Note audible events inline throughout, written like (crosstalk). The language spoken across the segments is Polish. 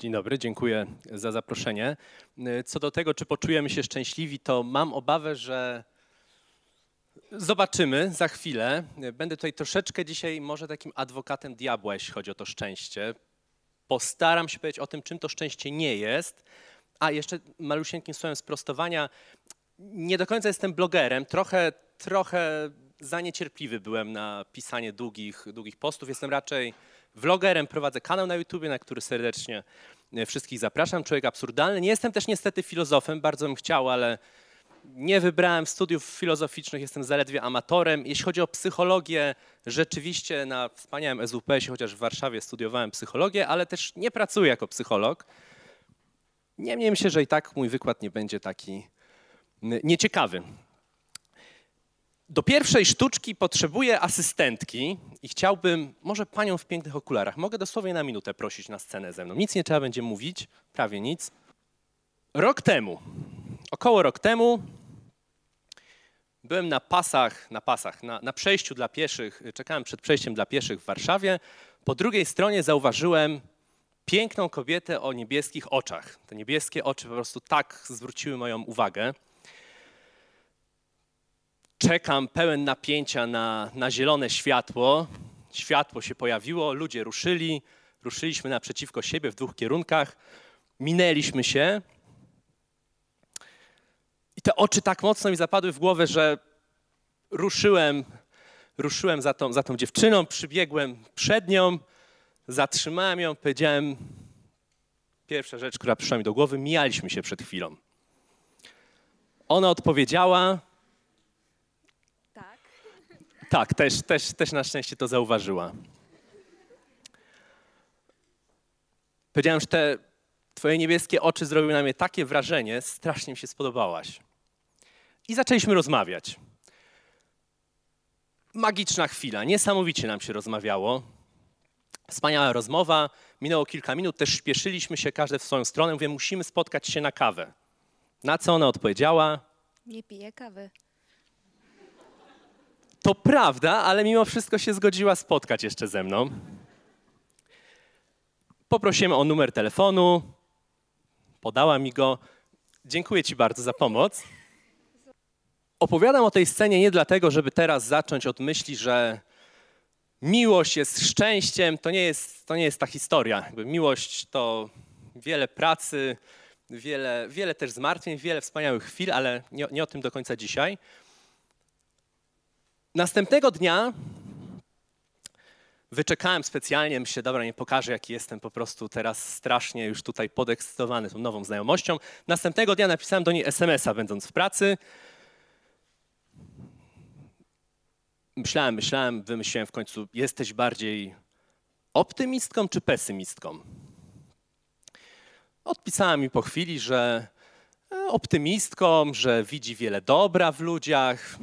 Dzień dobry, dziękuję za zaproszenie. Co do tego, czy poczujemy się szczęśliwi, to mam obawę, że zobaczymy za chwilę. Będę tutaj troszeczkę dzisiaj może takim adwokatem diabła, jeśli chodzi o to szczęście. Postaram się powiedzieć o tym, czym to szczęście nie jest. A jeszcze malusieńkim słowem sprostowania. Nie do końca jestem blogerem, trochę, trochę za niecierpliwy byłem na pisanie długich, długich postów. Jestem raczej vlogerem, prowadzę kanał na YouTube, na który serdecznie e, wszystkich zapraszam. Człowiek absurdalny. Nie jestem też niestety filozofem, bardzo bym chciał, ale nie wybrałem studiów filozoficznych, jestem zaledwie amatorem. Jeśli chodzi o psychologię, rzeczywiście na wspaniałym SWPS-ie, chociaż w Warszawie studiowałem psychologię, ale też nie pracuję jako psycholog. Niemniej myślę, że i tak mój wykład nie będzie taki nieciekawy. Do pierwszej sztuczki potrzebuję asystentki i chciałbym, może panią w pięknych okularach, mogę dosłownie na minutę prosić na scenę ze mną. Nic nie trzeba będzie mówić, prawie nic. Rok temu, około rok temu, byłem na pasach, na pasach, na, na przejściu dla pieszych, czekałem przed przejściem dla pieszych w Warszawie. Po drugiej stronie zauważyłem piękną kobietę o niebieskich oczach. Te niebieskie oczy po prostu tak zwróciły moją uwagę czekam pełen napięcia na, na zielone światło. Światło się pojawiło, ludzie ruszyli, ruszyliśmy naprzeciwko siebie w dwóch kierunkach, minęliśmy się. I te oczy tak mocno mi zapadły w głowę, że ruszyłem, ruszyłem za tą, za tą dziewczyną, przybiegłem przed nią, zatrzymałem ją, powiedziałem, pierwsza rzecz, która przyszła mi do głowy, mijaliśmy się przed chwilą. Ona odpowiedziała, tak, też, też, też na szczęście to zauważyła. Powiedziałem, że te twoje niebieskie oczy zrobiły na mnie takie wrażenie, strasznie mi się spodobałaś. I zaczęliśmy rozmawiać. Magiczna chwila, niesamowicie nam się rozmawiało. Wspaniała rozmowa, minęło kilka minut, też śpieszyliśmy się, każdy w swoją stronę. Mówię, musimy spotkać się na kawę. Na co ona odpowiedziała? Nie piję kawy. To prawda, ale mimo wszystko się zgodziła spotkać jeszcze ze mną. Poprosiłem o numer telefonu, podała mi go. Dziękuję Ci bardzo za pomoc. Opowiadam o tej scenie nie dlatego, żeby teraz zacząć od myśli, że miłość jest szczęściem. To nie jest, to nie jest ta historia. Jakby miłość to wiele pracy, wiele, wiele też zmartwień, wiele wspaniałych chwil, ale nie, nie o tym do końca dzisiaj. Następnego dnia wyczekałem specjalnie, myślę, dobra, nie pokażę, jaki jestem po prostu teraz strasznie już tutaj podekscytowany tą nową znajomością. Następnego dnia napisałem do niej SMS-a, będąc w pracy. Myślałem, myślałem, wymyśliłem w końcu, jesteś bardziej optymistką czy pesymistką? Odpisała mi po chwili, że e, optymistką, że widzi wiele dobra w ludziach,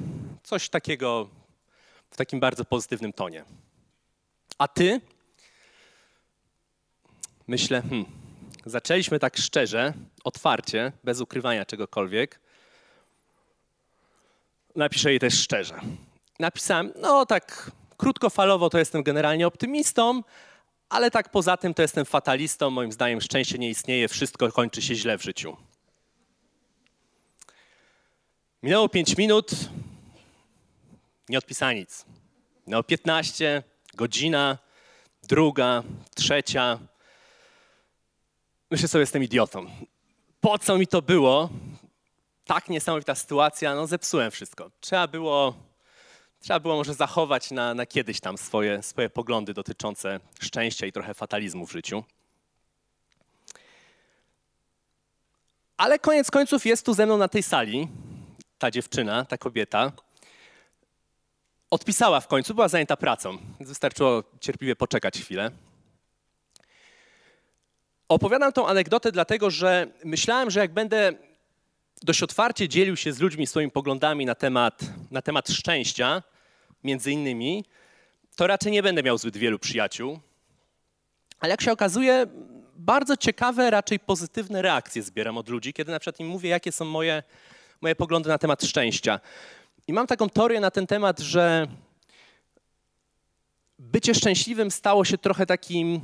coś takiego w takim bardzo pozytywnym tonie. A ty? Myślę, hmm, zaczęliśmy tak szczerze, otwarcie, bez ukrywania czegokolwiek. Napiszę jej też szczerze. Napisałem, no tak krótkofalowo to jestem generalnie optymistą, ale tak poza tym to jestem fatalistą. Moim zdaniem szczęście nie istnieje, wszystko kończy się źle w życiu. Minęło pięć minut, nie odpisała nic. No 15, godzina, druga, trzecia. Myślę sobie, jestem idiotą. Po co mi to było? Tak niesamowita sytuacja, no zepsułem wszystko. Trzeba było, trzeba było może zachować na, na kiedyś tam swoje, swoje poglądy dotyczące szczęścia i trochę fatalizmu w życiu. Ale koniec końców jest tu ze mną na tej sali ta dziewczyna, ta kobieta, Odpisała w końcu, była zajęta pracą. Wystarczyło cierpliwie poczekać chwilę. Opowiadam tą anegdotę dlatego, że myślałem, że jak będę dość otwarcie dzielił się z ludźmi swoimi poglądami na temat, na temat szczęścia, między innymi, to raczej nie będę miał zbyt wielu przyjaciół. Ale jak się okazuje, bardzo ciekawe, raczej pozytywne reakcje zbieram od ludzi, kiedy na przykład im mówię, jakie są moje, moje poglądy na temat szczęścia. I mam taką teorię na ten temat, że bycie szczęśliwym stało się trochę takim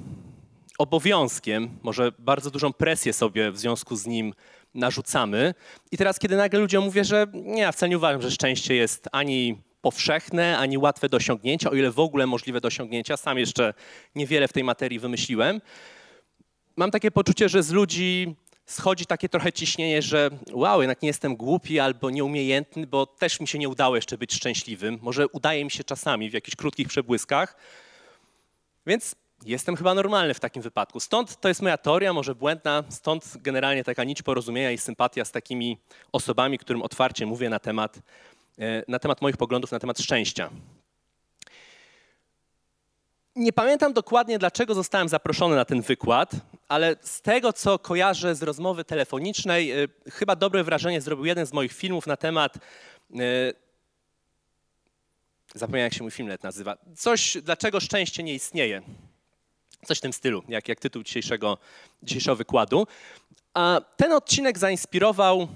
obowiązkiem, może bardzo dużą presję sobie w związku z nim narzucamy. I teraz, kiedy nagle ludziom mówię, że nie, ja wcale nie uważam, że szczęście jest ani powszechne, ani łatwe do osiągnięcia, o ile w ogóle możliwe do osiągnięcia. Sam jeszcze niewiele w tej materii wymyśliłem. Mam takie poczucie, że z ludzi schodzi takie trochę ciśnienie, że wow, jednak nie jestem głupi albo nieumiejętny, bo też mi się nie udało jeszcze być szczęśliwym. Może udaje mi się czasami w jakichś krótkich przebłyskach. Więc jestem chyba normalny w takim wypadku. Stąd to jest moja teoria, może błędna, stąd generalnie taka nić porozumienia i sympatia z takimi osobami, którym otwarcie mówię na temat, e, na temat moich poglądów na temat szczęścia. Nie pamiętam dokładnie, dlaczego zostałem zaproszony na ten wykład, ale z tego, co kojarzę z rozmowy telefonicznej, e, chyba dobre wrażenie zrobił jeden z moich filmów na temat. E, zapomniałem, jak się mój filmlet nazywa. Coś, dlaczego szczęście nie istnieje. Coś w tym stylu, jak, jak tytuł dzisiejszego, dzisiejszego wykładu. A ten odcinek zainspirował,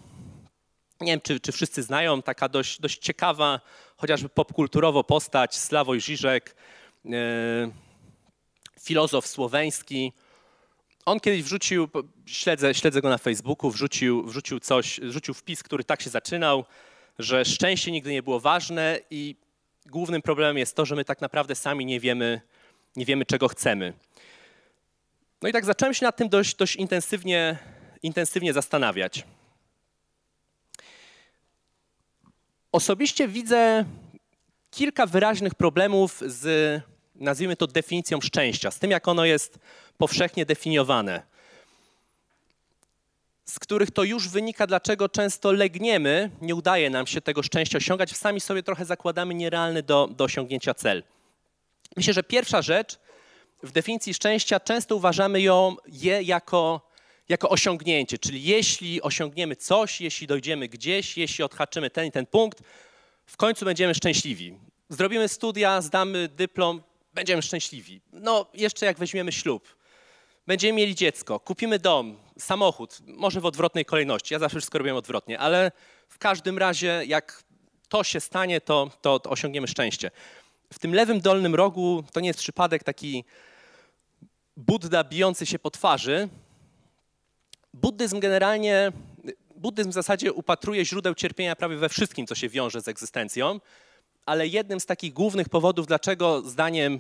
nie wiem, czy, czy wszyscy znają, taka dość, dość ciekawa, chociażby popkulturowo postać, Sławoj Żyżek, e, filozof słoweński. On kiedyś wrzucił, śledzę, śledzę go na Facebooku, wrzucił, wrzucił coś, wrzucił wpis, który tak się zaczynał, że szczęście nigdy nie było ważne i głównym problemem jest to, że my tak naprawdę sami nie wiemy, nie wiemy czego chcemy. No i tak zacząłem się nad tym dość, dość intensywnie, intensywnie zastanawiać. Osobiście widzę kilka wyraźnych problemów z, nazwijmy to, definicją szczęścia, z tym, jak ono jest powszechnie definiowane, z których to już wynika, dlaczego często legniemy, nie udaje nam się tego szczęścia osiągać, sami sobie trochę zakładamy nierealny do, do osiągnięcia cel. Myślę, że pierwsza rzecz w definicji szczęścia często uważamy ją, je jako, jako osiągnięcie, czyli jeśli osiągniemy coś, jeśli dojdziemy gdzieś, jeśli odhaczymy ten i ten punkt, w końcu będziemy szczęśliwi. Zrobimy studia, zdamy dyplom, będziemy szczęśliwi. No, jeszcze jak weźmiemy ślub, będziemy mieli dziecko, kupimy dom, samochód, może w odwrotnej kolejności. Ja zawsze wszystko robię odwrotnie, ale w każdym razie, jak to się stanie, to, to, to osiągniemy szczęście. W tym lewym dolnym rogu to nie jest przypadek taki Buddha bijący się po twarzy. Buddyzm generalnie, buddyzm w zasadzie upatruje źródeł cierpienia prawie we wszystkim, co się wiąże z egzystencją, ale jednym z takich głównych powodów, dlaczego zdaniem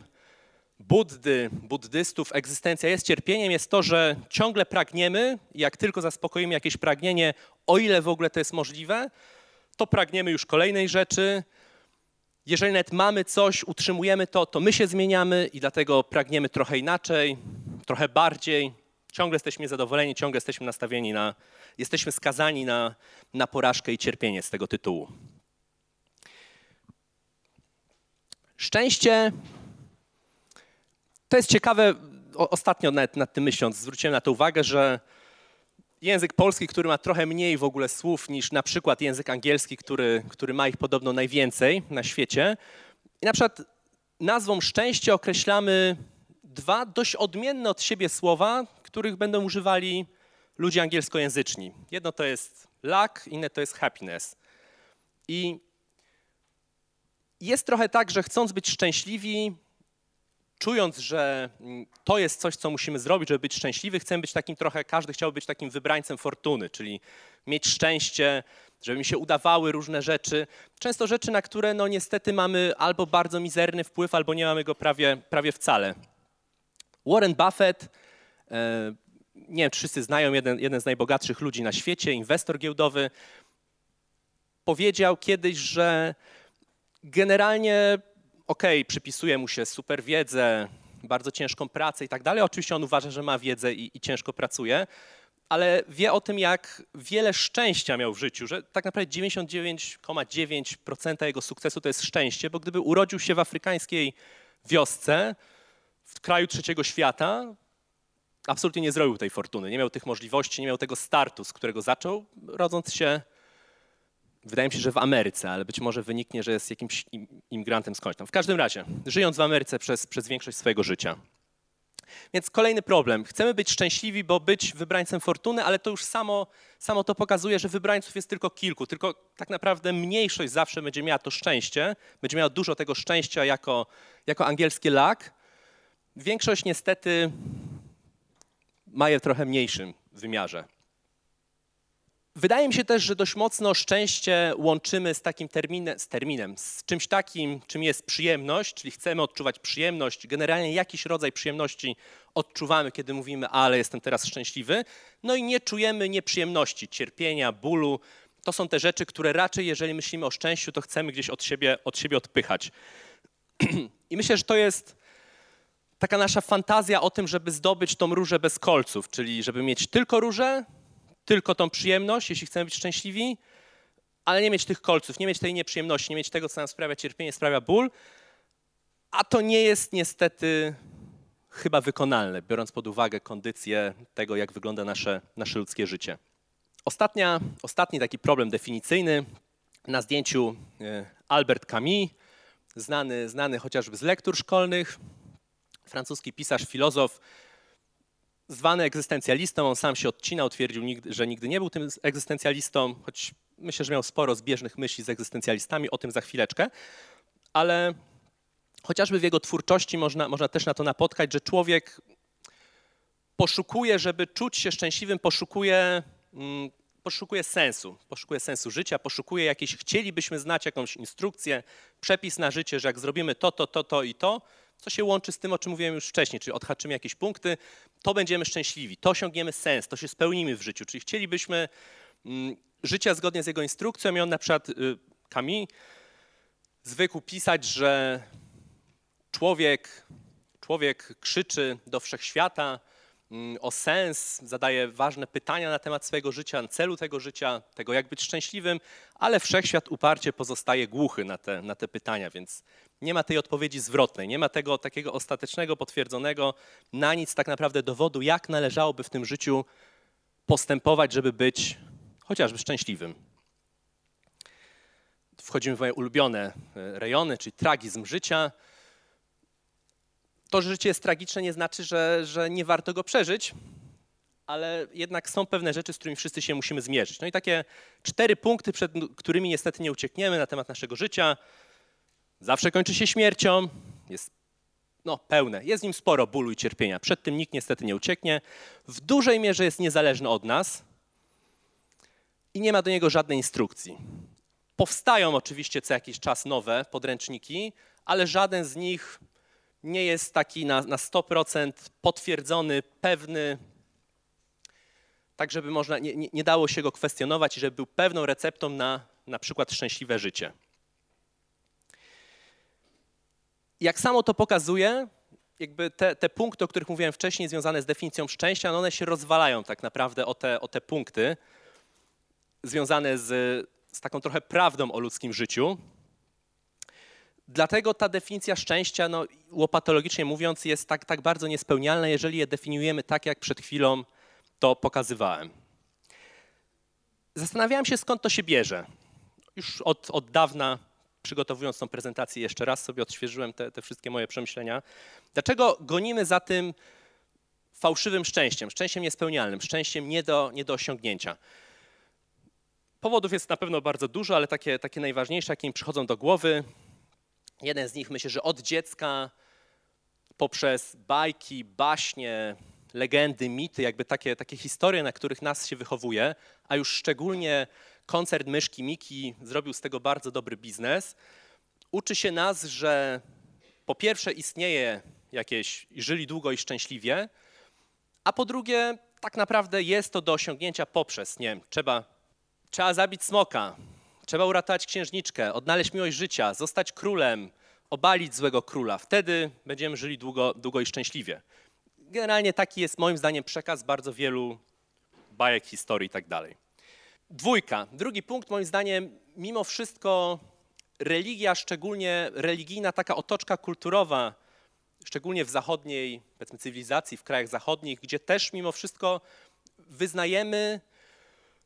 Buddy, buddystów egzystencja jest cierpieniem, jest to, że ciągle pragniemy, jak tylko zaspokoimy jakieś pragnienie, o ile w ogóle to jest możliwe, to pragniemy już kolejnej rzeczy, jeżeli nawet mamy coś, utrzymujemy to, to my się zmieniamy i dlatego pragniemy trochę inaczej, trochę bardziej. Ciągle jesteśmy niezadowoleni, ciągle jesteśmy nastawieni na, jesteśmy skazani na, na porażkę i cierpienie z tego tytułu. Szczęście to jest ciekawe, ostatnio nawet nad tym myśląc, zwróciłem na to uwagę, że język polski, który ma trochę mniej w ogóle słów niż na przykład język angielski, który, który ma ich podobno najwięcej na świecie. I na przykład nazwą szczęście określamy dwa dość odmienne od siebie słowa, których będą używali ludzie angielskojęzyczni. Jedno to jest luck, inne to jest happiness. I jest trochę tak, że chcąc być szczęśliwi, czując, że mm, to jest coś, co musimy zrobić, żeby być szczęśliwy, chcemy być takim trochę, każdy chciałby być takim wybrańcem fortuny, czyli mieć szczęście, żeby mi się udawały różne rzeczy. Często rzeczy, na które no niestety mamy albo bardzo mizerny wpływ, albo nie mamy go prawie, prawie wcale. Warren Buffett, e, nie wiem, wszyscy znają, jeden, jeden z najbogatszych ludzi na świecie, inwestor giełdowy, powiedział kiedyś, że generalnie okay, przypisuje mu się super wiedzę, bardzo ciężką pracę i tak dalej. Oczywiście on uważa, że ma wiedzę i, i ciężko pracuje, ale wie o tym, jak wiele szczęścia miał w życiu, że tak naprawdę 99,9% jego sukcesu to jest szczęście, bo gdyby urodził się w afrykańskiej wiosce, w kraju trzeciego świata, absolutnie nie zrobił tej fortuny, nie miał tych możliwości, nie miał tego startu, z którego zaczął, rodząc się Wydaje mi się, że w Ameryce, ale być może wyniknie, że jest jakimś imigrantem skądś tam. W każdym razie, żyjąc w Ameryce przez, przez większość swojego życia. Więc kolejny problem. Chcemy być szczęśliwi, bo być wybrańcem fortuny, ale to już samo, samo to pokazuje, że wybrańców jest tylko kilku. Tylko tak naprawdę mniejszość zawsze będzie miała to szczęście, będzie miała dużo tego szczęścia jako, jako angielskie luck. Większość niestety ma je w trochę mniejszym wymiarze. Wydaje mi się też, że dość mocno szczęście łączymy z takim terminem, z terminem, z czymś takim, czym jest przyjemność, czyli chcemy odczuwać przyjemność. Generalnie jakiś rodzaj przyjemności odczuwamy, kiedy mówimy, ale jestem teraz szczęśliwy. No i nie czujemy nieprzyjemności, cierpienia, bólu. To są te rzeczy, które raczej, jeżeli myślimy o szczęściu, to chcemy gdzieś od siebie, od siebie odpychać. (clears throat) I myślę, że to jest taka nasza fantazja o tym, żeby zdobyć tą różę bez kolców, czyli żeby mieć tylko różę, tylko tą przyjemność, jeśli chcemy być szczęśliwi, ale nie mieć tych kolców, nie mieć tej nieprzyjemności, nie mieć tego, co nam sprawia cierpienie, sprawia ból. A to nie jest niestety chyba wykonalne, biorąc pod uwagę kondycję tego, jak wygląda nasze, nasze ludzkie życie. Ostatnia, ostatni taki problem definicyjny na zdjęciu e, Albert Camus, znany, znany chociażby z lektur szkolnych, francuski pisarz, filozof, zwany egzystencjalistą. On sam się odcinał, twierdził, że nigdy nie był tym egzystencjalistą, choć myślę, że miał sporo zbieżnych myśli z egzystencjalistami, o tym za chwileczkę. Ale chociażby w jego twórczości można, można też na to napotkać, że człowiek poszukuje, żeby czuć się szczęśliwym, poszukuje, mm, poszukuje sensu, poszukuje sensu życia, poszukuje jakiejś, chcielibyśmy znać jakąś instrukcję, przepis na życie, że jak zrobimy to, to, to, to i to, co się łączy z tym, o czym mówiłem już wcześniej, czyli odhaczymy jakieś punkty, to będziemy szczęśliwi, to osiągniemy sens, to się spełnimy w życiu. Czyli chcielibyśmy mm, życia zgodnie z jego instrukcją i on na przykład, Kami, y, zwykł pisać, że człowiek, człowiek krzyczy do wszechświata, o sens, zadaje ważne pytania na temat swojego życia, celu tego życia, tego jak być szczęśliwym, ale wszechświat uparcie pozostaje głuchy na te, na te pytania, więc nie ma tej odpowiedzi zwrotnej, nie ma tego takiego ostatecznego, potwierdzonego, na nic tak naprawdę dowodu, jak należałoby w tym życiu postępować, żeby być chociażby szczęśliwym. Wchodzimy w moje ulubione e, rejony, czyli tragizm życia to, że życie jest tragiczne, nie znaczy, że, że nie warto go przeżyć, ale jednak są pewne rzeczy, z którymi wszyscy się musimy zmierzyć. No i takie cztery punkty, przed którymi niestety nie uciekniemy na temat naszego życia. Zawsze kończy się śmiercią, jest no, pełne, jest w nim sporo bólu i cierpienia. Przed tym nikt niestety nie ucieknie. W dużej mierze jest niezależny od nas i nie ma do niego żadnej instrukcji. Powstają oczywiście co jakiś czas nowe podręczniki, ale żaden z nich nie jest taki na, na 100% potwierdzony, pewny, tak żeby można, nie, nie, dało się go kwestionować i żeby był pewną receptą na na przykład szczęśliwe życie. Jak samo to pokazuje, jakby te, te, punkty, o których mówiłem wcześniej, związane z definicją szczęścia, no one się rozwalają tak naprawdę o te, o te punkty związane z, z taką trochę prawdą o ludzkim życiu. Dlatego ta definicja szczęścia, no, łopatologicznie mówiąc, jest tak, tak bardzo niespełnialna, jeżeli je definiujemy tak, jak przed chwilą to pokazywałem. Zastanawiałem się, skąd to się bierze. Już od, od dawna, przygotowując tą prezentację, jeszcze raz sobie odświeżyłem te, te wszystkie moje przemyślenia. Dlaczego gonimy za tym fałszywym szczęściem, szczęściem niespełnialnym, szczęściem nie do, nie do osiągnięcia? Powodów jest na pewno bardzo dużo, ale takie, takie najważniejsze, jakie mi przychodzą do głowy, Jeden z nich myślę, że od dziecka poprzez bajki, baśnie, legendy, mity, jakby takie, takie historie, na których nas się wychowuje, a już szczególnie koncert Myszki Miki zrobił z tego bardzo dobry biznes, uczy się nas, że po pierwsze istnieje jakieś, żyli długo i szczęśliwie, a po drugie tak naprawdę jest to do osiągnięcia poprzez, nie wiem, trzeba, trzeba zabić smoka, Trzeba uratować księżniczkę, odnaleźć miłość życia, zostać królem, obalić złego króla. Wtedy będziemy żyli długo, długo i szczęśliwie. Generalnie taki jest moim zdaniem przekaz bardzo wielu bajek, historii i tak dalej. Dwójka. Drugi punkt moim zdaniem, mimo wszystko religia, szczególnie religijna taka otoczka kulturowa, szczególnie w zachodniej, powiedzmy, cywilizacji, w krajach zachodnich, gdzie też mimo wszystko wyznajemy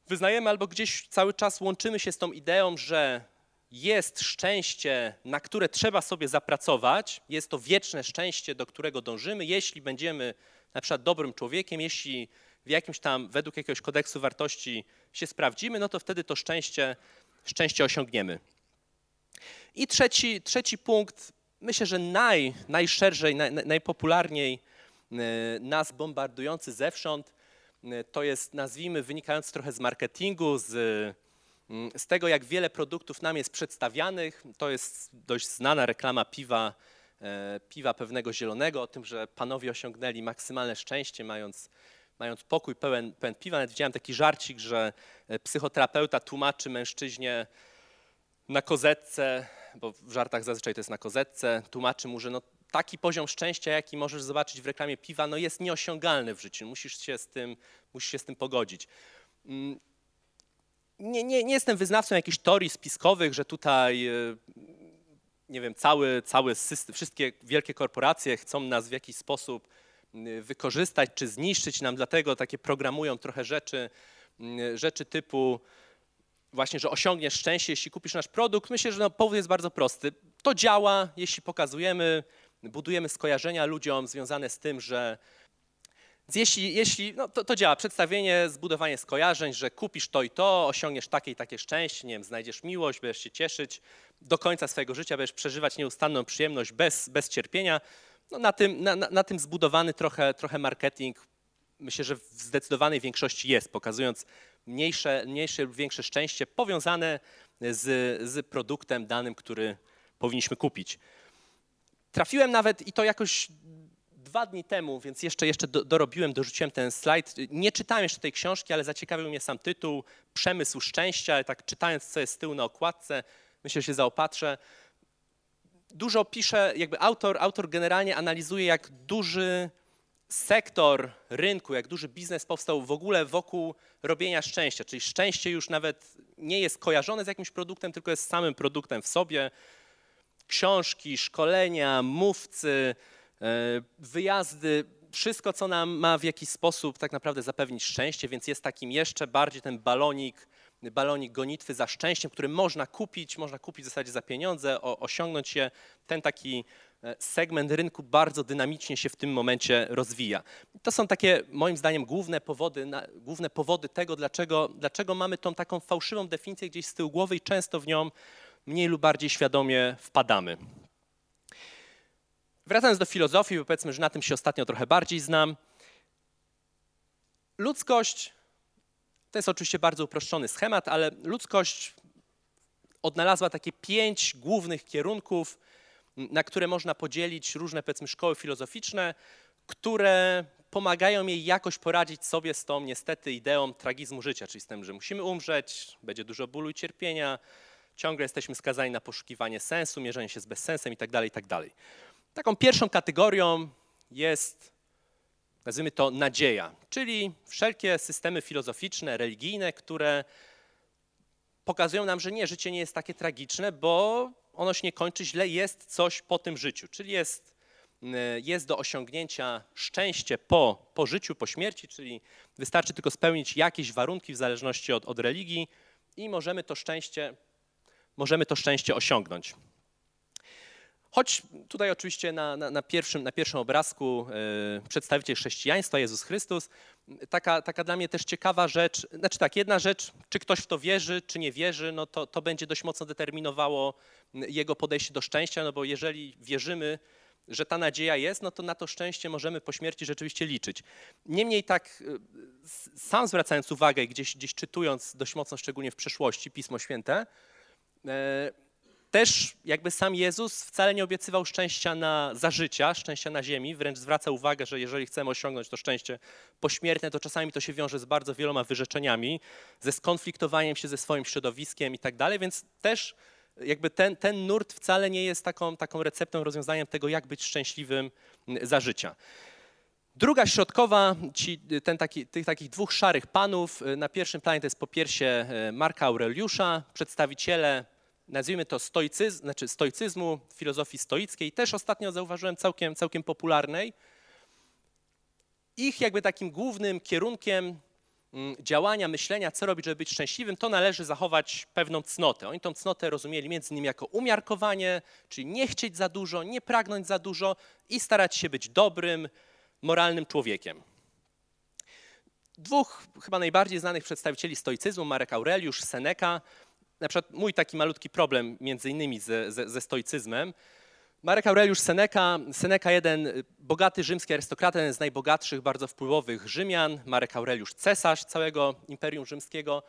wyznajemy albo gdzieś cały czas łączymy się z tą ideą, że jest szczęście, na które trzeba sobie zapracować, jest to wieczne szczęście, do którego dążymy, jeśli będziemy na przykład dobrym człowiekiem, jeśli w jakimś tam, według jakiegoś kodeksu wartości się sprawdzimy, no to wtedy to szczęście, szczęście osiągniemy. I trzeci, trzeci punkt, myślę, że naj, najszerzej, naj, najpopularniej nas bombardujący zewsząd. To jest, nazwijmy, wynikający trochę z marketingu, z, z tego, jak wiele produktów nam jest przedstawianych. To jest dość znana reklama piwa, piwa pewnego zielonego, o tym, że panowie osiągnęli maksymalne szczęście, mając mając pokój pełen, pełen piwa. Nawet widziałem taki żarcik, że e, psychoterapeuta tłumaczy mężczyźnie na kozetce, bo w żartach zazwyczaj to jest na kozetce, tłumaczy mu, że no, taki poziom szczęścia, jaki możesz zobaczyć w reklamie piwa, no jest nieosiągalny w życiu. Musisz się z tym, musisz się z tym pogodzić. Mm, nie, nie, nie jestem wyznawcą jakichś teorii spiskowych, że tutaj e, nie wiem, cały, cały system, wszystkie wielkie korporacje chcą nas w jakiś sposób wykorzystać czy zniszczyć nam, dlatego takie programują trochę rzeczy, rzeczy typu właśnie, że osiągniesz szczęście, jeśli kupisz nasz produkt. Myślę, że no, powód jest bardzo prosty. To działa, jeśli pokazujemy, budujemy skojarzenia ludziom związane z tym, że jeśli, jeśli no to, to, działa, przedstawienie, zbudowanie skojarzeń, że kupisz to i to, osiągniesz takie i takie szczęście, nie wiem, znajdziesz miłość, będziesz się cieszyć do końca swojego życia, będziesz przeżywać nieustanną przyjemność bez, bez cierpienia no na, tym, na, na tym zbudowany trochę, trochę marketing, myślę, że w zdecydowanej większości jest, pokazując mniejsze, mniejsze lub większe szczęście powiązane z, z produktem danym, który powinniśmy kupić. Trafiłem nawet i to jakoś dwa dni temu, więc jeszcze, jeszcze do, dorobiłem, dorzuciłem ten slajd. Nie czytałem jeszcze tej książki, ale zaciekawił mnie sam tytuł Przemysł Szczęścia. Tak czytając, co jest z tyłu na okładce, myślę, że się zaopatrzę dużo pisze, jakby autor, autor generalnie analizuje, jak duży sektor rynku, jak duży biznes powstał w ogóle wokół robienia szczęścia. Czyli szczęście już nawet nie jest kojarzone z jakimś produktem, tylko jest samym produktem w sobie. Książki, szkolenia, mówcy, e, wyjazdy, wszystko, co nam ma w jakiś sposób tak naprawdę zapewnić szczęście, więc jest takim jeszcze bardziej ten balonik balonik gonitwy za szczęściem, który można kupić, można kupić w zasadzie za pieniądze, osiągnąć je. Ten taki e, segment rynku bardzo dynamicznie się w tym momencie rozwija. To są takie, moim zdaniem, główne powody, główne powody tego, dlaczego, dlaczego mamy tą taką fałszywą definicję gdzieś z tyłu głowy i często w nią mniej lub bardziej świadomie wpadamy. Wracając do filozofii, bo powiedzmy, że na tym się ostatnio trochę bardziej znam. Ludzkość to jest oczywiście bardzo uproszczony schemat, ale ludzkość odnalazła takie pięć głównych kierunków, na które można podzielić różne, powiedzmy, szkoły filozoficzne, które pomagają jej jakoś poradzić sobie z tą niestety ideą tragizmu życia, czyli z tym, że musimy umrzeć, będzie dużo bólu i cierpienia, ciągle jesteśmy skazani na poszukiwanie sensu, mierzenie się z bezsensem itd., tak itd. Tak Taką pierwszą kategorią jest nazwijmy to nadzieja, czyli wszelkie systemy filozoficzne, religijne, które pokazują nam, że nie, życie nie jest takie tragiczne, bo ono się nie kończy źle, jest coś po tym życiu, czyli jest, mm, jest do osiągnięcia szczęście po, po życiu, po śmierci, czyli wystarczy tylko spełnić jakieś warunki w zależności od, od religii i możemy to szczęście, możemy to szczęście osiągnąć. Choć tutaj oczywiście na, na, na, pierwszym, na pierwszym obrazku e, przedstawiciel chrześcijaństwa, Jezus Chrystus, taka, taka dla mnie też ciekawa rzecz, znaczy tak, jedna rzecz, czy ktoś w to wierzy, czy nie wierzy, no to, to będzie dość mocno determinowało jego podejście do szczęścia, no bo jeżeli wierzymy, że ta nadzieja jest, no to na to szczęście możemy po śmierci rzeczywiście liczyć. Niemniej tak, e, sam zwracając uwagę, gdzieś, gdzieś czytując dość mocno, szczególnie w przeszłości, Pismo Święte, też jakby sam Jezus wcale nie obiecywał szczęścia na, za życia, szczęścia na ziemi, wręcz zwraca uwagę, że jeżeli chcemy osiągnąć to szczęście pośmiertne, to czasami to się wiąże z bardzo wieloma wyrzeczeniami, ze skonfliktowaniem się ze swoim środowiskiem i tak dalej, więc też jakby ten, ten nurt wcale nie jest taką, taką receptą, rozwiązaniem tego, jak być szczęśliwym za życia. Druga środkowa, ci, ten taki, tych takich dwóch szarych panów, na pierwszym planie to jest po piersie Marka Aureliusza, przedstawiciele nazwijmy to stoicyzm, znaczy stoicyzmu, filozofii stoickiej, też ostatnio zauważyłem całkiem, całkiem popularnej. Ich jakby takim głównym kierunkiem mm, działania, myślenia, co robić, żeby być szczęśliwym, to należy zachować pewną cnotę. Oni tą cnotę rozumieli między innymi jako umiarkowanie, czyli nie chcieć za dużo, nie pragnąć za dużo i starać się być dobrym, moralnym człowiekiem. Dwóch chyba najbardziej znanych przedstawicieli stoicyzmu, Marek Aureliusz, Seneca, na przykład mój taki malutki problem między innymi ze, ze, ze stoicyzmem, Marek Aureliusz Seneca, Seneca jeden bogaty rzymski arystokrata, jeden z najbogatszych, bardzo wpływowych Rzymian, Marek Aureliusz cesarz całego Imperium Rzymskiego.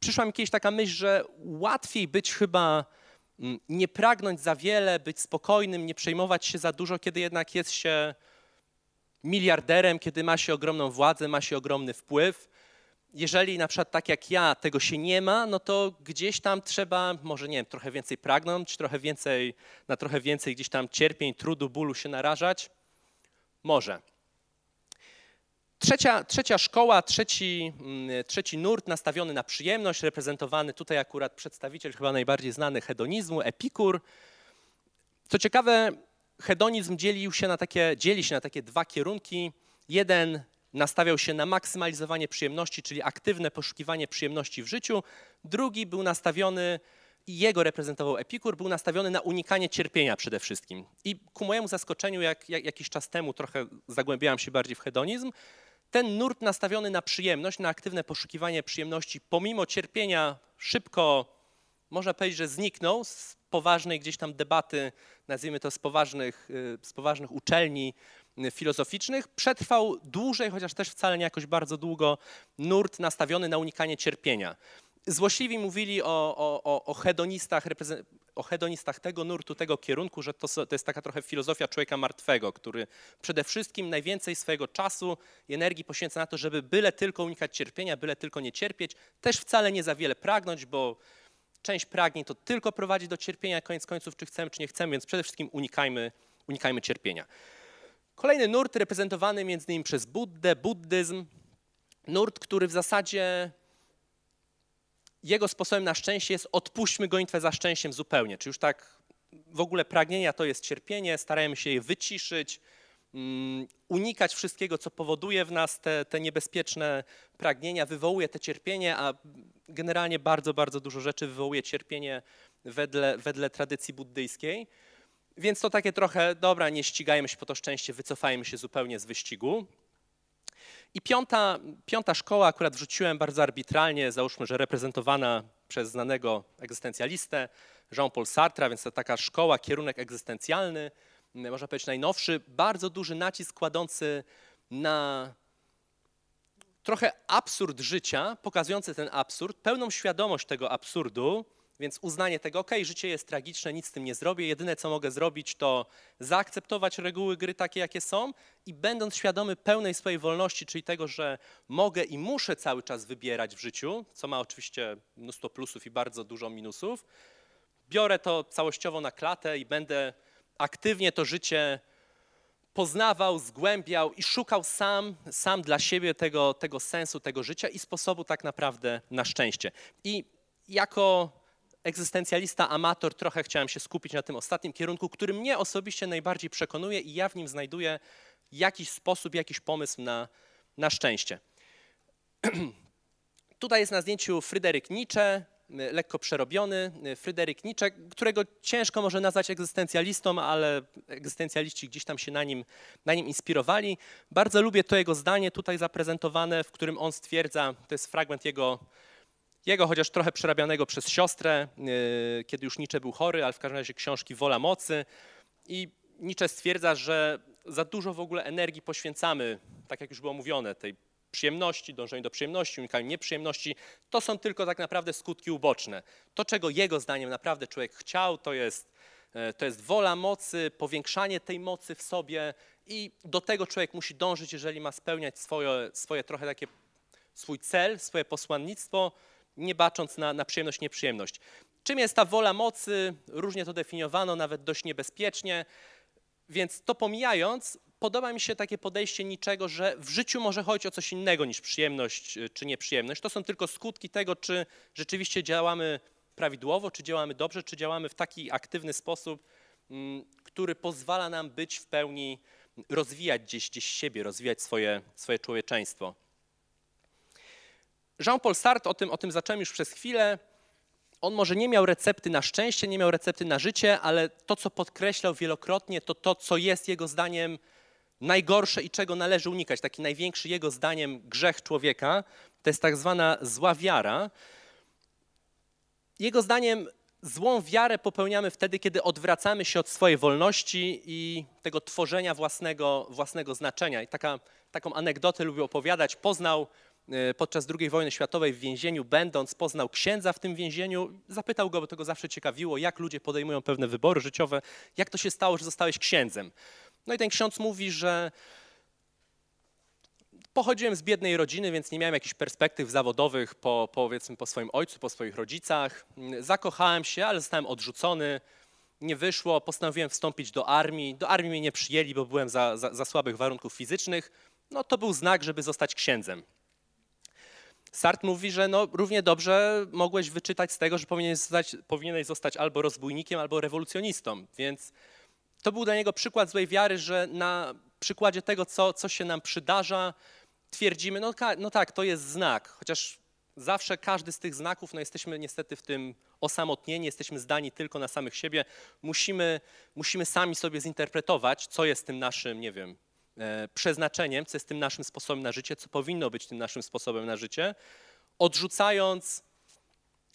Przyszła mi kiedyś taka myśl, że łatwiej być chyba mm, nie pragnąć za wiele, być spokojnym, nie przejmować się za dużo, kiedy jednak jest się miliarderem, kiedy ma się ogromną władzę, ma się ogromny wpływ jeżeli na przykład tak jak ja tego się nie ma, no to gdzieś tam trzeba, może nie wiem, trochę więcej pragnąć, trochę więcej, na trochę więcej gdzieś tam cierpień, trudu, bólu się narażać. Może. Trzecia, trzecia szkoła, trzeci, mm, trzeci nurt nastawiony na przyjemność, reprezentowany tutaj akurat przedstawiciel chyba najbardziej znany hedonizmu, Epikur. Co ciekawe, hedonizm dzielił się na takie, dzieli się na takie dwa kierunki. Jeden nastawiał się na maksymalizowanie przyjemności, czyli aktywne poszukiwanie przyjemności w życiu. Drugi był nastawiony, i jego reprezentował Epikur, był nastawiony na unikanie cierpienia przede wszystkim. I ku mojemu zaskoczeniu, jak, jak jakiś czas temu trochę zagłębiałem się bardziej w hedonizm, ten nurt nastawiony na przyjemność, na aktywne poszukiwanie przyjemności, pomimo cierpienia, szybko, można powiedzieć, że zniknął z poważnej gdzieś tam debaty, nazwijmy to z poważnych, y, z poważnych uczelni filozoficznych. Przetrwał dłużej, chociaż też wcale nie jakoś bardzo długo, nurt nastawiony na unikanie cierpienia. Złośliwi mówili o, o, o, hedonistach, o hedonistach tego nurtu, tego kierunku, że to, to jest taka trochę filozofia człowieka martwego, który przede wszystkim najwięcej swojego czasu i energii poświęca na to, żeby byle tylko unikać cierpienia, byle tylko nie cierpieć, też wcale nie za wiele pragnąć, bo część pragnień to tylko prowadzi do cierpienia, koniec końców, czy chcemy, czy nie chcemy, więc przede wszystkim unikajmy, unikajmy cierpienia. Kolejny nurt reprezentowany między innymi przez Buddę, buddyzm. Nurt, który w zasadzie jego sposobem na szczęście jest odpuśćmy gonitwę za szczęściem zupełnie. Czy już tak w ogóle pragnienia to jest cierpienie, starajmy się je wyciszyć, um, unikać wszystkiego, co powoduje w nas te, te niebezpieczne pragnienia, wywołuje te cierpienie, a generalnie bardzo, bardzo dużo rzeczy wywołuje cierpienie wedle, wedle tradycji buddyjskiej. Więc to takie trochę, dobra, nie ścigajmy się po to szczęście, wycofajmy się zupełnie z wyścigu. I piąta, piąta szkoła akurat wrzuciłem bardzo arbitralnie, załóżmy, że reprezentowana przez znanego egzystencjalistę Jean-Paul Sartre, więc to taka szkoła, kierunek egzystencjalny, można powiedzieć najnowszy, bardzo duży nacisk kładący na trochę absurd życia, pokazujący ten absurd, pełną świadomość tego absurdu, więc uznanie tego, ok, życie jest tragiczne, nic z tym nie zrobię, jedyne co mogę zrobić to zaakceptować reguły gry takie, jakie są i będąc świadomy pełnej swojej wolności, czyli tego, że mogę i muszę cały czas wybierać w życiu, co ma oczywiście mnóstwo plusów i bardzo dużo minusów, biorę to całościowo na klatę i będę aktywnie to życie poznawał, zgłębiał i szukał sam, sam dla siebie tego, tego sensu, tego życia i sposobu tak naprawdę na szczęście. I jako egzystencjalista, amator, trochę chciałem się skupić na tym ostatnim kierunku, który mnie osobiście najbardziej przekonuje i ja w nim znajduję jakiś sposób, jakiś pomysł na, na szczęście. (clears throat) Tutaj jest na zdjęciu Fryderyk Nietzsche, lekko przerobiony. Fryderyk Nietzsche, którego ciężko może nazwać egzystencjalistą, ale egzystencjaliści gdzieś tam się na nim, na nim inspirowali. Bardzo lubię to jego zdanie tutaj zaprezentowane, w którym on stwierdza, to jest fragment jego jego, chociaż trochę przerabianego przez siostrę, yy, kiedy już Nietzsche był chory, ale w każdym razie książki Wola Mocy. I Nietzsche stwierdza, że za dużo w ogóle energii poświęcamy, tak jak już było mówione, tej przyjemności, dążeniu do przyjemności, unikaniu nieprzyjemności, to są tylko tak naprawdę skutki uboczne. To, czego jego zdaniem naprawdę człowiek chciał, to jest, e, to jest wola mocy, powiększanie tej mocy w sobie i do tego człowiek musi dążyć, jeżeli ma spełniać swoje, swoje trochę takie, swój cel, swoje posłannictwo, nie bacząc na, na przyjemność, nieprzyjemność. Czym jest ta wola mocy? Różnie to definiowano, nawet dość niebezpiecznie. Więc to pomijając, podoba mi się takie podejście niczego, że w życiu może chodzić o coś innego niż przyjemność y, czy nieprzyjemność. To są tylko skutki tego, czy rzeczywiście działamy prawidłowo, czy działamy dobrze, czy działamy w taki aktywny sposób, mm, który pozwala nam być w pełni, rozwijać gdzieś, gdzieś siebie, rozwijać swoje, swoje człowieczeństwo. Jean-Paul Sartre, o tym, o tym zacząłem już przez chwilę, on może nie miał recepty na szczęście, nie miał recepty na życie, ale to, co podkreślał wielokrotnie, to to, co jest jego zdaniem najgorsze i czego należy unikać. Taki największy jego zdaniem grzech człowieka to jest tak zwana zła wiara. Jego zdaniem złą wiarę popełniamy wtedy, kiedy odwracamy się od swojej wolności i tego tworzenia własnego, własnego znaczenia. I taka, taką anegdotę lubię opowiadać. Poznał podczas II wojny światowej w więzieniu, będąc, poznał księdza w tym więzieniu. Zapytał go, bo to go zawsze ciekawiło, jak ludzie podejmują pewne wybory życiowe. Jak to się stało, że zostałeś księdzem? No i ten ksiądz mówi, że Pochodziłem z biednej rodziny, więc nie miałem jakichś perspektyw zawodowych po, powiedzmy, po swoim ojcu, po swoich rodzicach. Zakochałem się, ale zostałem odrzucony. Nie wyszło, postanowiłem wstąpić do armii. Do armii mnie nie przyjęli, bo byłem za, za, za słabych warunków fizycznych. No to był znak, żeby zostać księdzem. Sart mówi, że no, równie dobrze mogłeś wyczytać z tego, że powinieneś zostać, powinieneś zostać albo rozbójnikiem, albo rewolucjonistą. Więc to był dla niego przykład złej wiary, że na przykładzie tego, co, co się nam przydarza, twierdzimy, no, no tak, to jest znak, chociaż zawsze każdy z tych znaków, no jesteśmy niestety w tym osamotnieni, jesteśmy zdani tylko na samych siebie. Musimy, musimy sami sobie zinterpretować, co jest tym naszym, nie wiem, przeznaczeniem, co jest tym naszym sposobem na życie, co powinno być tym naszym sposobem na życie, odrzucając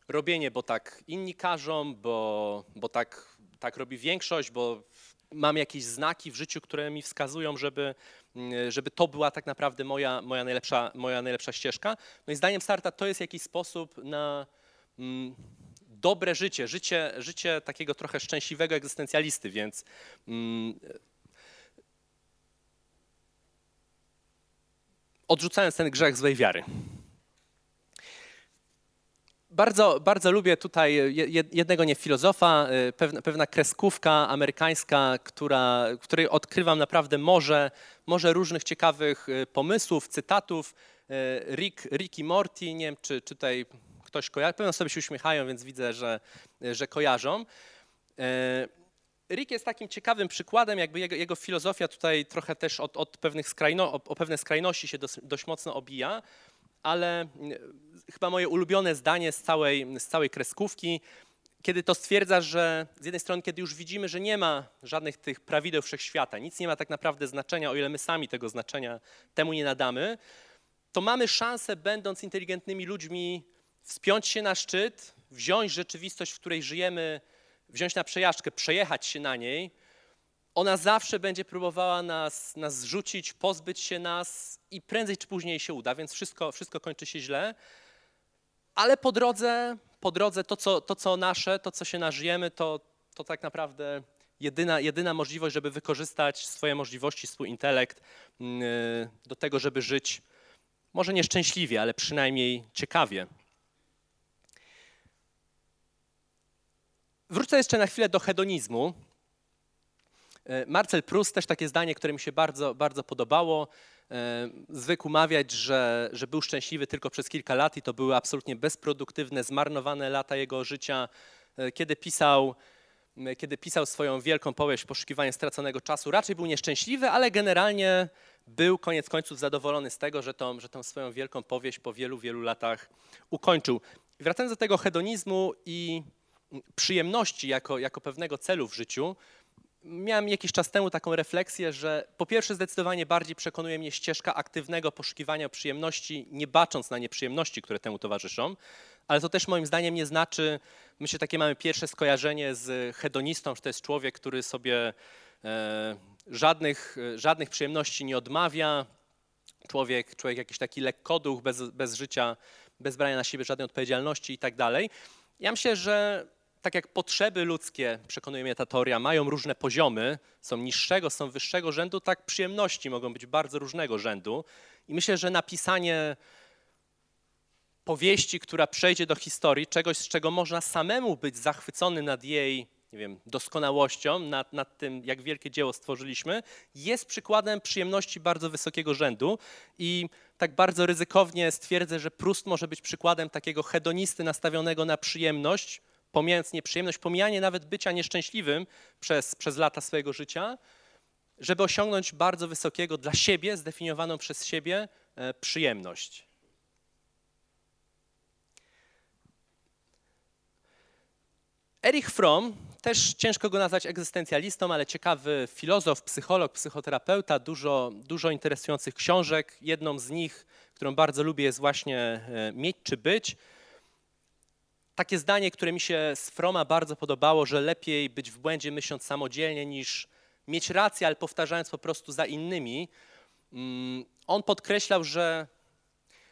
robienie, bo tak inni każą, bo, bo tak, tak robi większość, bo mam jakieś znaki w życiu, które mi wskazują, żeby, mm, żeby to była tak naprawdę moja, moja, najlepsza, moja najlepsza ścieżka. No i zdaniem Starta to jest jakiś sposób na mm, dobre życie, życie, życie takiego trochę szczęśliwego egzystencjalisty, więc mm, odrzucając ten grzech złej wiary. Bardzo, bardzo lubię tutaj jednego nie filozofa, y, pewna, pewna kreskówka amerykańska, która, której odkrywam naprawdę morze, morze różnych ciekawych y, pomysłów, cytatów. Y, Rick, Rick Morty, nie wiem czy, czy tutaj ktoś kojarzy, pewno sobie się uśmiechają, więc widzę, że, że kojarzą. Rick jest takim ciekawym przykładem, jakby jego, jego filozofia tutaj trochę też od, od pewnych skrajno, o, o pewne skrajności się dosyć, dość mocno obija ale mm, chyba moje ulubione zdanie z całej, z całej kreskówki, kiedy to stwierdza, że z jednej strony, kiedy już widzimy, że nie ma żadnych tych prawideł wszechświata, nic nie ma tak naprawdę znaczenia, o ile my sami tego znaczenia temu nie nadamy, to mamy szansę, będąc inteligentnymi ludźmi, wspiąć się na szczyt, wziąć rzeczywistość, w której żyjemy, wziąć na przejażdżkę, przejechać się na niej ona zawsze będzie próbowała nas, nas zrzucić, pozbyć się nas i prędzej czy później się uda, więc wszystko, wszystko kończy się źle. Ale po drodze, po drodze to, co, to, co nasze, to, co się nażyjemy, to, to tak naprawdę jedyna, jedyna możliwość, żeby wykorzystać swoje możliwości, swój intelekt mm, do tego, żeby żyć może nieszczęśliwie, ale przynajmniej ciekawie. Wrócę jeszcze na chwilę do hedonizmu. E, Marcel Proust, też takie zdanie, które mi się bardzo, bardzo podobało, e, zwykł mawiać, że, że był szczęśliwy tylko przez kilka lat i to były absolutnie bezproduktywne, zmarnowane lata jego życia. E, kiedy pisał, kiedy pisał swoją wielką powieść Poszukiwanie straconego czasu, raczej był nieszczęśliwy, ale generalnie był koniec końców zadowolony z tego, że tą, że tą swoją wielką powieść po wielu, wielu latach ukończył. Wracając do tego hedonizmu i przyjemności jako, jako pewnego celu w życiu, miałem jakiś czas temu taką refleksję, że po pierwsze zdecydowanie bardziej przekonuje mnie ścieżka aktywnego poszukiwania przyjemności, nie bacząc na nieprzyjemności, które temu towarzyszą, ale to też moim zdaniem nie znaczy, myślę, takie mamy pierwsze skojarzenie z hedonistą, że to jest człowiek, który sobie e, żadnych, żadnych przyjemności nie odmawia, człowiek, człowiek jakiś taki lekkoduch, bez, bez życia, bez brania na siebie żadnej odpowiedzialności i tak dalej. Ja myślę, że tak jak potrzeby ludzkie, przekonuje mnie ta teoria, mają różne poziomy, są niższego, są wyższego rzędu, tak przyjemności mogą być bardzo różnego rzędu. I myślę, że napisanie powieści, która przejdzie do historii, czegoś, z czego można samemu być zachwycony nad jej nie wiem, doskonałością, nad, nad tym, jak wielkie dzieło stworzyliśmy, jest przykładem przyjemności bardzo wysokiego rzędu. I tak bardzo ryzykownie stwierdzę, że Prust może być przykładem takiego hedonisty nastawionego na przyjemność, pomijając nieprzyjemność, pomijanie nawet bycia nieszczęśliwym przez, przez lata swojego życia, żeby osiągnąć bardzo wysokiego dla siebie, zdefiniowaną przez siebie e, przyjemność. Erich Fromm, też ciężko go nazwać egzystencjalistą, ale ciekawy filozof, psycholog, psychoterapeuta, dużo, dużo interesujących książek. Jedną z nich, którą bardzo lubię, jest właśnie e, Mieć czy Być. Takie zdanie, które mi się z Froma bardzo podobało, że lepiej być w błędzie myśląc samodzielnie niż mieć rację, ale powtarzając po prostu za innymi. Mm, on podkreślał, że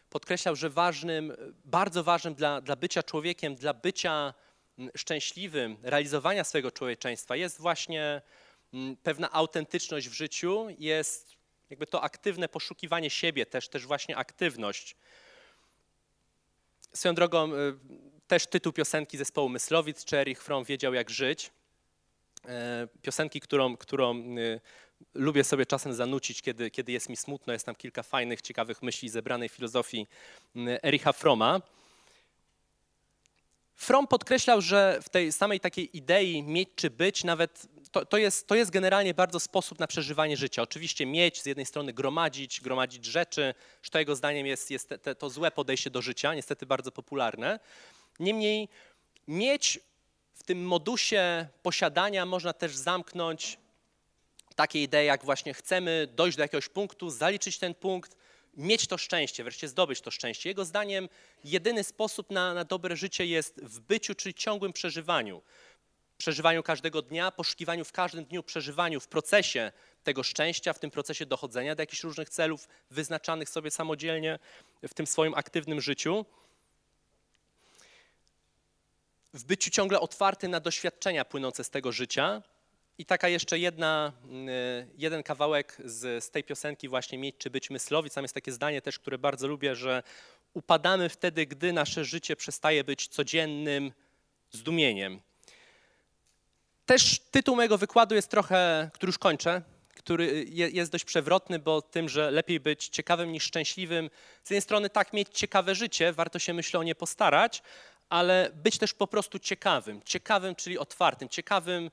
podkreślał, że ważnym, bardzo ważnym dla, dla bycia człowiekiem, dla bycia mm, szczęśliwym, realizowania swojego człowieczeństwa jest właśnie mm, pewna autentyczność w życiu, jest jakby to aktywne poszukiwanie siebie, też, też właśnie aktywność. Swoją drogą, y, też tytuł piosenki zespołu Myslowic, czy Erich Fromm wiedział jak żyć. E, piosenki, którą, którą y, lubię sobie czasem zanucić, kiedy, kiedy jest mi smutno. Jest tam kilka fajnych, ciekawych myśli zebranej filozofii y, Ericha Froma. Fromm podkreślał, że w tej samej takiej idei mieć czy być, nawet to, to, jest, to jest generalnie bardzo sposób na przeżywanie życia. Oczywiście mieć, z jednej strony gromadzić, gromadzić rzeczy, że to jego zdaniem jest, jest te, te, to złe podejście do życia, niestety bardzo popularne. Niemniej mieć w tym modusie posiadania można też zamknąć takie idee, jak właśnie chcemy dojść do jakiegoś punktu, zaliczyć ten punkt, mieć to szczęście, wreszcie zdobyć to szczęście. Jego zdaniem jedyny sposób na, na dobre życie jest w byciu, czyli ciągłym przeżywaniu. Przeżywaniu każdego dnia, poszukiwaniu w każdym dniu, przeżywaniu w procesie tego szczęścia, w tym procesie dochodzenia do jakichś różnych celów wyznaczanych sobie samodzielnie w tym swoim aktywnym życiu w byciu ciągle otwartym na doświadczenia płynące z tego życia. I taka jeszcze jedna, y, jeden kawałek z, z tej piosenki właśnie Mieć czy być myslowic. Tam jest takie zdanie też, które bardzo lubię, że upadamy wtedy, gdy nasze życie przestaje być codziennym zdumieniem. Też tytuł mojego wykładu jest trochę, który już kończę, który jest dość przewrotny, bo tym, że lepiej być ciekawym niż szczęśliwym. Z jednej strony tak mieć ciekawe życie, warto się myślę o nie postarać, ale być też po prostu ciekawym. Ciekawym, czyli otwartym, ciekawym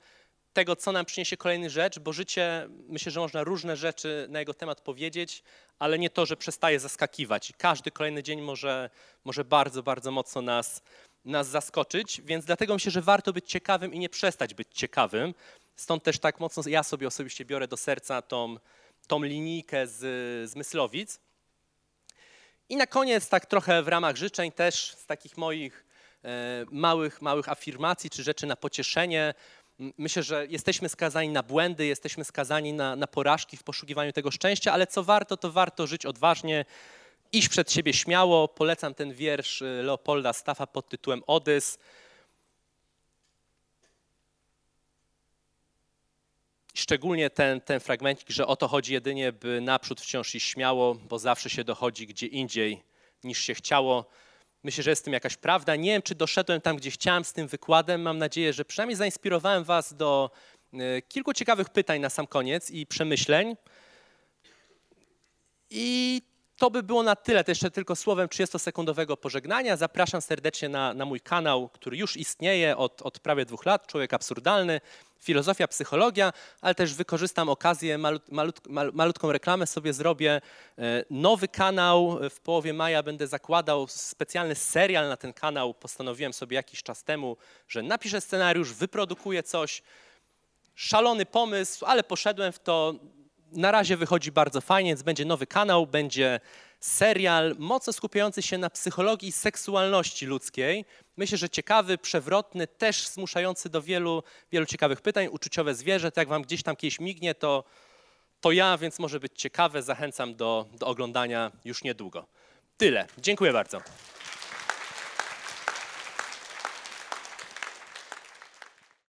tego, co nam przyniesie kolejny rzecz, bo życie, myślę, że można różne rzeczy na jego temat powiedzieć, ale nie to, że przestaje zaskakiwać. Każdy kolejny dzień może, może bardzo, bardzo mocno nas, nas zaskoczyć, więc dlatego myślę, że warto być ciekawym i nie przestać być ciekawym. Stąd też tak mocno ja sobie osobiście biorę do serca tą, tą linijkę z, z Myslowic. I na koniec, tak trochę w ramach życzeń też z takich moich małych, małych afirmacji czy rzeczy na pocieszenie. Myślę, że jesteśmy skazani na błędy, jesteśmy skazani na, na porażki w poszukiwaniu tego szczęścia, ale co warto, to warto żyć odważnie, iść przed siebie śmiało. Polecam ten wiersz e, Leopolda Staffa pod tytułem Odys. Szczególnie ten, ten fragmencik, że o to chodzi jedynie, by naprzód wciąż iść śmiało, bo zawsze się dochodzi gdzie indziej niż się chciało. Myślę, że jest w tym jakaś prawda. Nie wiem, czy doszedłem tam, gdzie chciałem z tym wykładem. Mam nadzieję, że przynajmniej zainspirowałem Was do e, kilku ciekawych pytań na sam koniec i przemyśleń. I to by było na tyle. To jeszcze tylko słowem 30-sekundowego pożegnania. Zapraszam serdecznie na, na mój kanał, który już istnieje od, od prawie dwóch lat, Człowiek Absurdalny, Filozofia, Psychologia, ale też wykorzystam okazję, malut, malut, malutką reklamę sobie zrobię. E, nowy kanał w połowie maja będę zakładał specjalny serial na ten kanał. Postanowiłem sobie jakiś czas temu, że napiszę scenariusz, wyprodukuję coś. Szalony pomysł, ale poszedłem w to na razie wychodzi bardzo fajnie, więc będzie nowy kanał, będzie serial mocno skupiający się na psychologii seksualności ludzkiej. Myślę, że ciekawy, przewrotny, też zmuszający do wielu, wielu ciekawych pytań. Uczuciowe zwierzę, to jak wam gdzieś tam kiedyś mignie, to, to ja, więc może być ciekawe. Zachęcam do, do oglądania już niedługo. Tyle. Dziękuję bardzo.